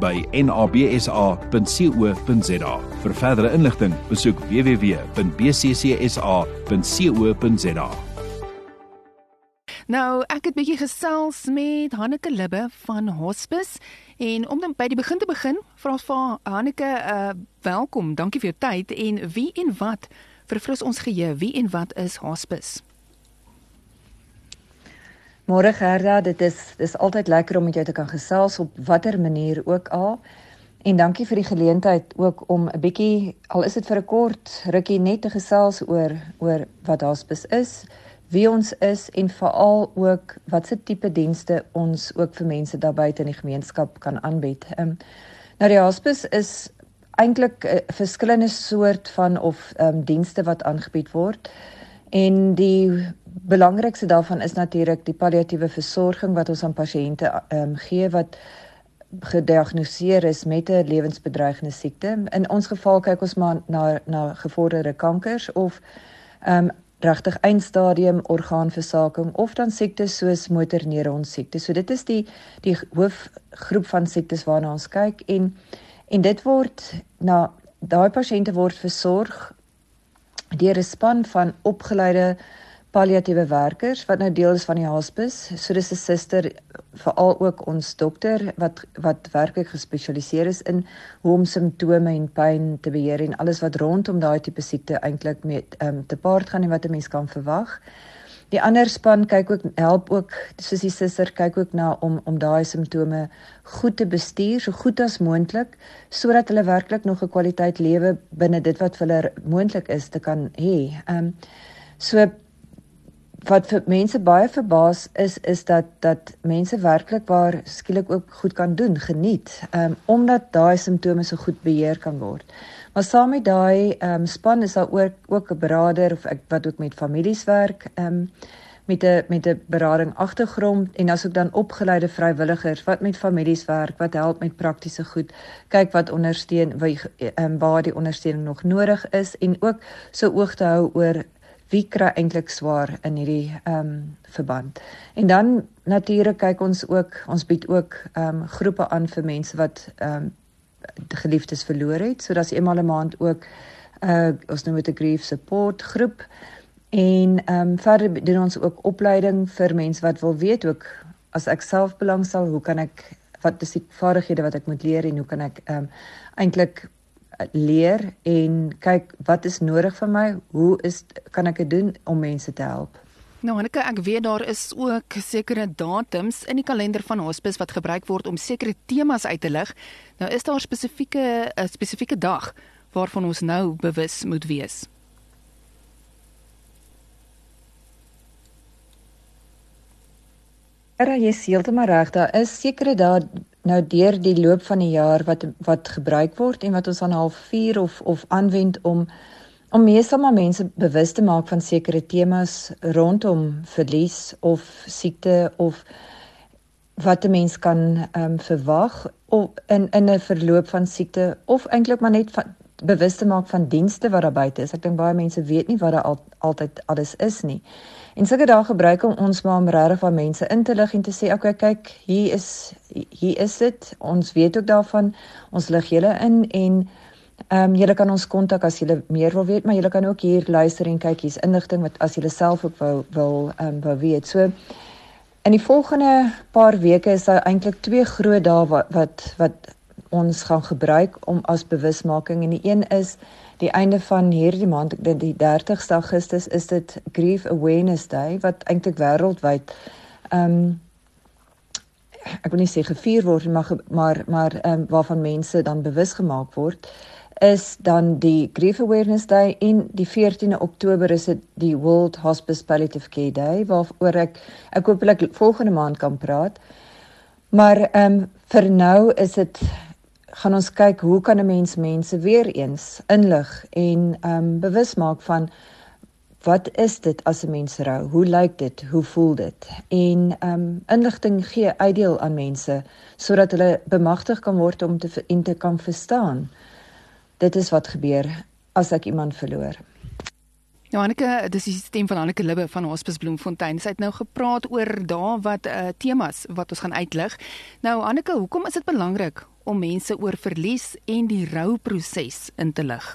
by nabsa.co.za. Vir verdere inligting, besoek www.bccsa.co.za. Nou, ek het bietjie gesels met Hanneke Libbe van Hospice en om dan by die begin te begin, vra vir Hanneke, uh welkom. Dankie vir jou tyd en wie en wat verfris ons geheue? Wie en wat is Hospice? Môre Gerda, dit is dis altyd lekker om met jou te kan gesels op watter manier ook al. En dankie vir die geleentheid ook om 'n bietjie al is dit vir 'n kort rukkie net te gesels oor oor wat hospice is, wie ons is en veral ook watse tipe dienste ons ook vir mense daar buite in die gemeenskap kan aanbied. Ehm um, nou die hospice is eintlik 'n verskillende soort van of ehm um, dienste wat aangebied word. En die belangrikste daarvan is natuurlik die palliatiewe versorging wat ons aan pasiënte ehm um, gee wat gediagnoseer is met 'n lewensbedreigende siekte. In ons geval kyk ons maar na na gevorderde kankers of ehm um, regtig eindstadium orgaanversaking of dan siektes soos motorneuron siekte. So dit is die die hoofgroep van siektes waarna ons kyk en en dit word na daai pasiënte word versorg deur 'n span van opgeleide palliatiewe werkers wat nou deel is van die hospice. So dis 'n suster veral ook ons dokter wat wat werklik gespesialiseer is in hoe om simptome en pyn te beheer en alles wat rondom daai tipe siekte eintlik met ehm um, te paart gaan en wat 'n mens kan verwag. Die ander span kyk ook help ook soos die suster kyk ook na om om daai simptome goed te bestuur so goed as moontlik sodat hulle werklik nog 'n kwaliteit lewe binne dit wat vir hulle moontlik is te kan hê. Ehm um, so wat vir mense baie verbaas is is dat dat mense werklik waar skielik ook goed kan doen, geniet, um, omdat daai simptome so goed beheer kan word. Maar saam met daai um, span is daar ook ook 'n beraader of ek wat ook met families werk, um, met 'n met 'n berading agtergrond en asook dan opgeleide vrywilligers wat met families werk, wat help met praktiese goed, kyk wat ondersteun waar, um, waar die ondersteuning nog nodig is en ook so oog te hou oor wie kry eintlik swaar in hierdie ehm um, verband. En dan natuurlik kyk ons ook, ons bied ook ehm um, groepe aan vir mense wat ehm um, geliefdes verloor het, so dat's eenmal 'n maand ook uh ons noem dit 'n grief support groep. En ehm um, verder doen ons ook opleiding vir mense wat wil weet ook as ek self belangstel, hoe kan ek wat is die vaardighede wat ek moet leer en hoe kan ek ehm um, eintlik leer en kyk wat is nodig vir my, hoe is kan ek dit doen om mense te help? Nou Anneke, ek weet daar is ook sekere datums in die kalender van hospice wat gebruik word om sekere temas uit te lig. Nou is daar spesifieke 'n spesifieke dag waarvan ons nou bewus moet wees. Ja, jy is heeltemal reg. Daar is sekere dae nou deur die loop van die jaar wat wat gebruik word en wat ons aan half 4 of of aanwend om om meestal maar mense bewus te maak van sekere temas rondom verlies of siekte of wat 'n mens kan ehm um, verwag of in in 'n verloop van siekte of eintlik maar net van bewus te maak van dienste wat daar buite is. Ek dink baie mense weet nie wat daar al, altyd alles is nie. En sulke dae gebruik ons maar om regtig van mense in te lig en te sê, "Oké, okay, kyk, hier is hier is dit. Ons weet ook daarvan. Ons lig julle in en ehm um, julle kan ons kontak as julle meer wil weet, maar julle kan ook hier luister en kyk, hier's inligting wat as julle self ook wil wil ehm um, wou weet." So in die volgende paar weke is daar eintlik twee groot dae wat wat wat ons gaan gebruik om as bewusmaking en die een is die einde van hierdie maand die 30ste Augustus is dit Grief Awareness Day wat eintlik wêreldwyd ehm um, ek wil nie sê gevier word maar maar maar ehm um, waarvan mense dan bewus gemaak word is dan die Grief Awareness Day en die 14de Oktober is dit die World Hospice Palliative Care Day waaroor ek ek hopelik volgende maand kan praat. Maar ehm um, vir nou is dit gaan ons kyk hoe kan 'n mens mense weer eens inlig en ehm um, bewus maak van wat is dit as 'n mens rou? Hoe lyk dit? Hoe voel dit? En ehm um, inligting gee uitdeel aan mense sodat hulle bemagtig kan word om te en te kan verstaan. Dit is wat gebeur as ek iemand verloor. Nou Anneke, dis die stem van Anneke Libbe van Hospice Bloemfontein. Sy het nou gepraat oor daai wat uh, temas wat ons gaan uitlig. Nou Anneke, hoekom is dit belangrik om mense oor verlies en die rouproses in te lig?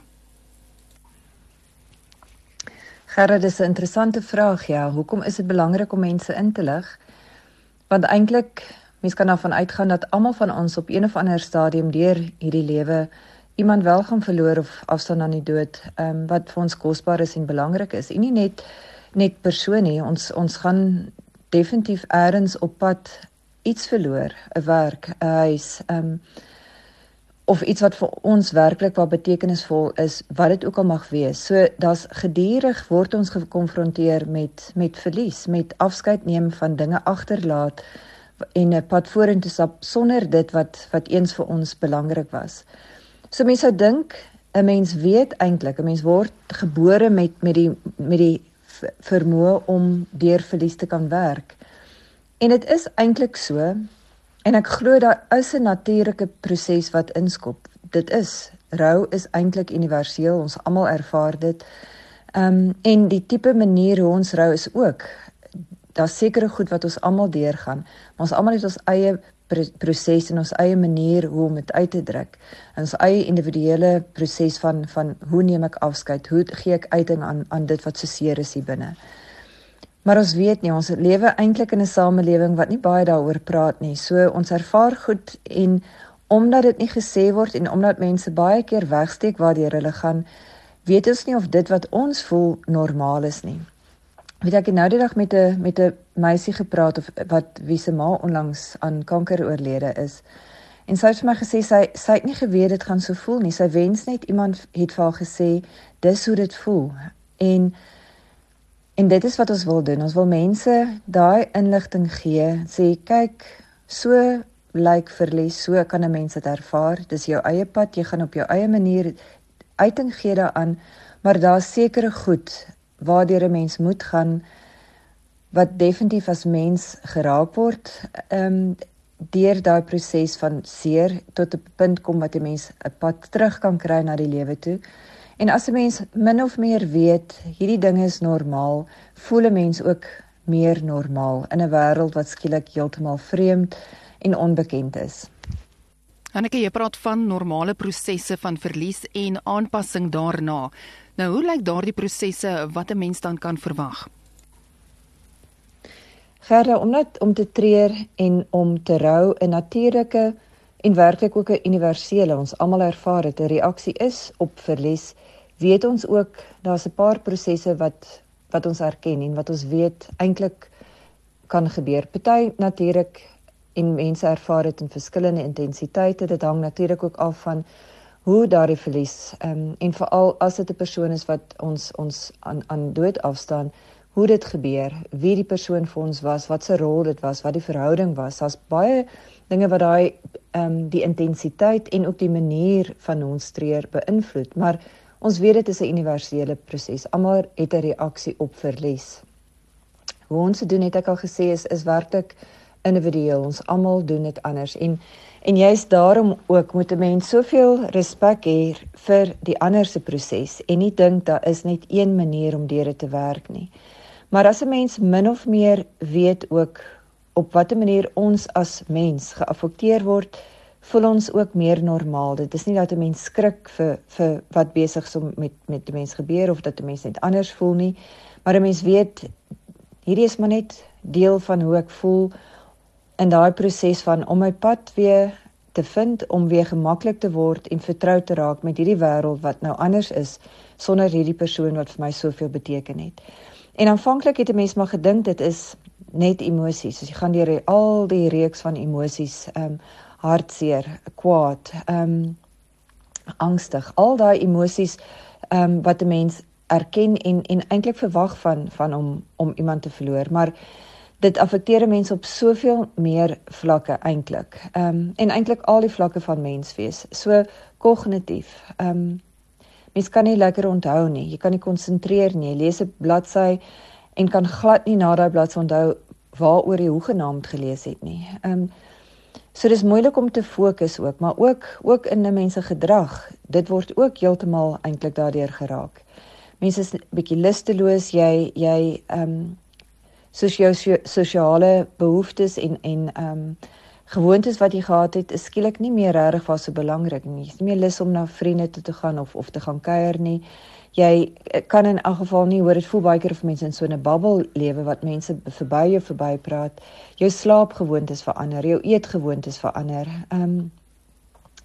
Gerard, dis 'n interessante vraag, ja. Hoekom is dit belangrik om mense in te lig? Want eintlik, mense kan daarvan uitgaan dat almal van ons op een of ander stadium deur hierdie lewe iemand wel gaan verloor of afstaan aan die dood, ehm um, wat vir ons kosbaar is en belangrik is. En nie net net persoon nie, ons ons gaan definitief eers op pad iets verloor, 'n werk, 'n huis, ehm um, of iets wat vir ons werklik wat betekenisvol is, wat dit ook al mag wees. So daar's gedurig word ons gekonfronteer met met verlies, met afskeid neem van dinge agterlaat en 'n pad vorentoe stap sonder dit wat wat eens vir ons belangrik was. So mense sou dink 'n mens weet eintlik, 'n mens word gebore met met die met die vermoë om deur verlies te kan werk. En dit is eintlik so En ek glo daar is 'n natuurlike proses wat inskop. Dit is rou is eintlik universeel. Ons almal ervaar dit. Ehm um, en die tipe manier hoe ons rou is ook daar's sekere goed wat ons almal deurgaan. Maar ons almal het ons eie proses en ons eie manier hoe om dit uit te druk. Ons eie individuele proses van van hoe neem ek afskeid? Hoe gee ek uiting aan aan dit wat so seer is hier binne? Maar ons weet nie, ons lewe eintlik in 'n samelewing wat nie baie daaroor praat nie. So ons ervaar goed en omdat dit nie gesê word en omdat mense baie keer wegsteek waardeur hulle gaan, weet ons nie of dit wat ons voel normaal is nie. Weet ek nou die dag met 'n met 'n meisie gepraat of wat wie se ma onlangs aan kanker oorlede is. En sy het vir my gesê sy sy het nie geweet dit gaan so voel nie. Sy wens net iemand het vir haar gesê dis hoe dit voel. En En dit is wat ons wil doen. Ons wil mense daai inligting gee, sê kyk, so lyk verlies, so kan 'n mens dit ervaar. Dis jou eie pad, jy gaan op jou eie manier uiting gee daaraan, maar daar's sekere goed waardeur 'n mens moet gaan wat definitief as mens geraak word, ehm um, deur daai proses van seer tot 'n punt kom wat 'n mens 'n pad terug kan kry na die lewe toe. En as 'n mens min of meer weet hierdie dinge is normaal, voel 'n mens ook meer normaal in 'n wêreld wat skielik heeltemal vreemd en onbekend is. Anneke, jy praat van normale prosesse van verlies en aanpassing daarna. Nou, hoe lyk daardie prosesse wat 'n mens dan kan verwag? Gerda, om net om te treur en om te rou 'n natuurlike en werklik ook 'n universele ons almal ervaar dit 'n reaksie is op verlies weet ons ook daar's 'n paar prosesse wat wat ons erken en wat ons weet eintlik kan gebeur. Party natuurlik en mense ervaar dit in verskillende intensiteite. Dit hang natuurlik ook af van hoe daardie verlies ehm um, en veral as dit 'n persoon is wat ons ons aan aan dood afstaan, hoe dit gebeur, wie die persoon vir ons was, wat se rol dit was, wat die verhouding was. Daar's baie dinge wat daai ehm um, die intensiteit en ook die manier van ons treur beïnvloed, maar Ons weet dit is 'n universele proses. Almal het 'n reaksie op verlies. Hoe ons dit doen het ek al gesê is is werklik individueel. Ons almal doen dit anders en en jy's daarom ook moet 'n mens soveel respek hê vir die ander se proses en nie dink daar is net een manier om deur dit te werk nie. Maar as 'n mens min of meer weet ook op watter manier ons as mens geaffekteer word, voel ons ook meer normaal. Dit is nie dat 'n mens skrik vir vir wat besig is om met met 'n mens gebeur of dat 'n mens net anders voel nie, maar 'n mens weet hierdie is maar net deel van hoe ek voel in daai proses van om my pad weer te vind om weer gemaklik te word en vertrou te raak met hierdie wêreld wat nou anders is sonder hierdie persoon wat vir my soveel beteken het. En aanvanklik het 'n mens maar gedink dit is net emosies. So jy gaan deur al die reeks van emosies, ehm um, hartseer, kwaad, ehm um, angstig, al daai emosies ehm um, wat 'n mens erken en en eintlik verwag van van om om iemand te verloor, maar dit affekteer mense op soveel meer vlakke eintlik. Ehm um, en eintlik al die vlakke van menswees. So kognitief. Ehm um, mens kan nie lekker onthou nie. Jy kan nie konsentreer nie. Jy lees 'n bladsy en kan glad nie na daai bladsy onthou waaroor jy hoegenaamd gelees het nie. Ehm um, so dis moeilik om te fokus ook, maar ook ook in 'n mens se gedrag. Dit word ook heeltemal eintlik daardeur geraak. Mense is bietjie lusteloos, jy jy ehm um, sosiale behoeftes en en ehm um, gewoontes wat jy gehad het, is skielik nie meer regtig vas so belangrik nie. Jy is nie meer lus om na vriende toe te gaan of of te gaan kuier nie. Jy kan in elk geval nie hoor dit voel baie keer of mense in so 'n bubbel lewe wat mense verby jou verby praat. Jou slaapgewoontes verander, jou eetgewoontes verander. Ehm um,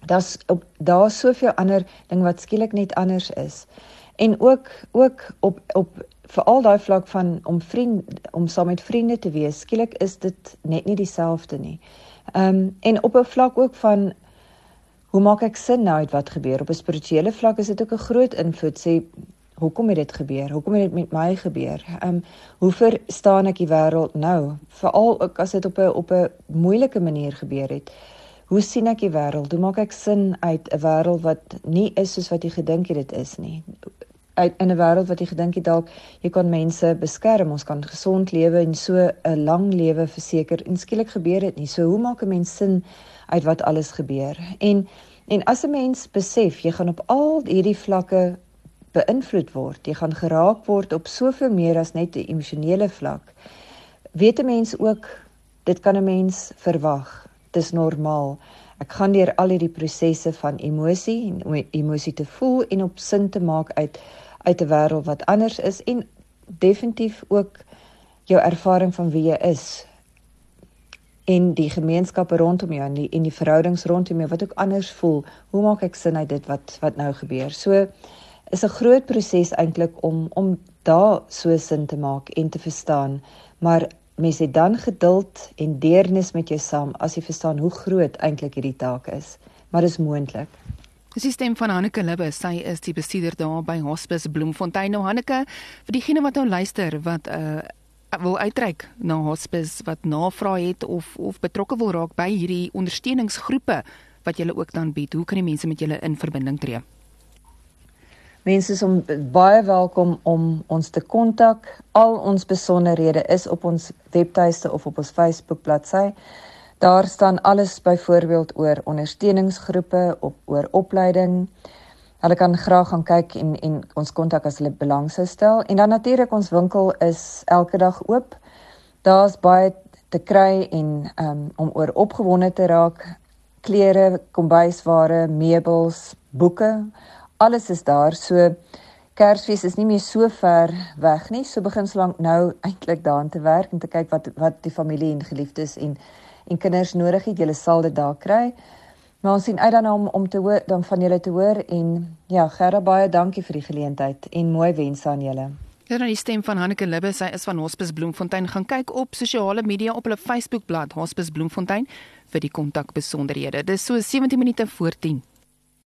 daar's daar's soveel ander ding wat skielik net anders is. En ook ook op op veral daai vlak van om vriend om saam met vriende te wees, skielik is dit net nie dieselfde nie. Ehm um, en op 'n vlak ook van hoe maak ek sin nou uit wat gebeur? Op 'n spirituele vlak is dit ook 'n groot invloed sê hoekom het dit gebeur? Hoekom het dit met my gebeur? Ehm um, hoe verstaan ek die wêreld nou? Veral ook as dit op 'n op 'n moeilike manier gebeur het. Hoe sien ek die wêreld? Hoe maak ek sin uit 'n wêreld wat nie is soos wat jy gedink het dit is nie? Uit in 'n wêreld wat jy gedink het dalk jy kan mense beskerm, ons kan gesond lewe en so 'n lang lewe verseker. En skielik gebeur dit nie. So hoe maak 'n mens sin uit wat alles gebeur? En en as 'n mens besef jy gaan op al hierdie vlakke beïnvloed word, jy gaan geraak word op soveel meer as net 'n emosionele vlak. Weet 'n mens ook dit kan 'n mens verwag. Dis normaal. Ek gaan deur al hierdie prosesse van emosie en emosie te voel en op sin te maak uit uit 'n wêreld wat anders is en definitief ook jou ervaring van wie jy is en die gemeenskappe rondom jou en die en die verhoudings rondom jou wat ook anders voel. Hoe maak ek sin uit dit wat wat nou gebeur? So is 'n groot proses eintlik om om daar so sin te maak en te verstaan. Maar mense het dan geduld en deernis met jou saam as jy verstaan hoe groot eintlik hierdie taak is. Maar dit is moontlik. Dis die stem van Hanneke Libbe. Sy is die bestuurder daar by Hospice Bloemfontein. Nou Hanneke, vir diegene wat nou luister wat uh wil uitreik na Hospice wat navraag het of of betrokke wil raak by hierdie ondersteuningsgroepe wat julle ook dan bied. Hoe kan die mense met julle in verbinding tree? Mense is om baie welkom om ons te kontak. Al ons besonderhede is op ons webtuiste of op ons Facebook bladsy. Daar staan alles byvoorbeeld oor ondersteuningsgroepe, op oor opleiding. Hulle kan graag gaan kyk en en ons kontak as hulle belang sou stel. En dan natuurlik ons winkel is elke dag oop. Daar's baie te kry en um, om oor opgewonde te raak. Klere, kombuisware, meubels, boeke, alles is daar. So Kersfees is nie meer so ver weg nie. So begin slank nou eintlik daaraan te werk en te kyk wat wat die familie en geliefdes en en kinders nodig het, julle sal dit daar kry. Maar ons sien uit daarna om om te hoor dan van julle te hoor en ja, Gerda baie dankie vir die geleentheid en mooi wense aan julle. Ja, dan die stem van Hanneke Libbe, sy is van Hospice Bloemfontein. Gaan kyk op sosiale media op hulle Facebookblad Hospice Bloemfontein vir die kontakbesonderhede. Dis so 17 minute voor 10.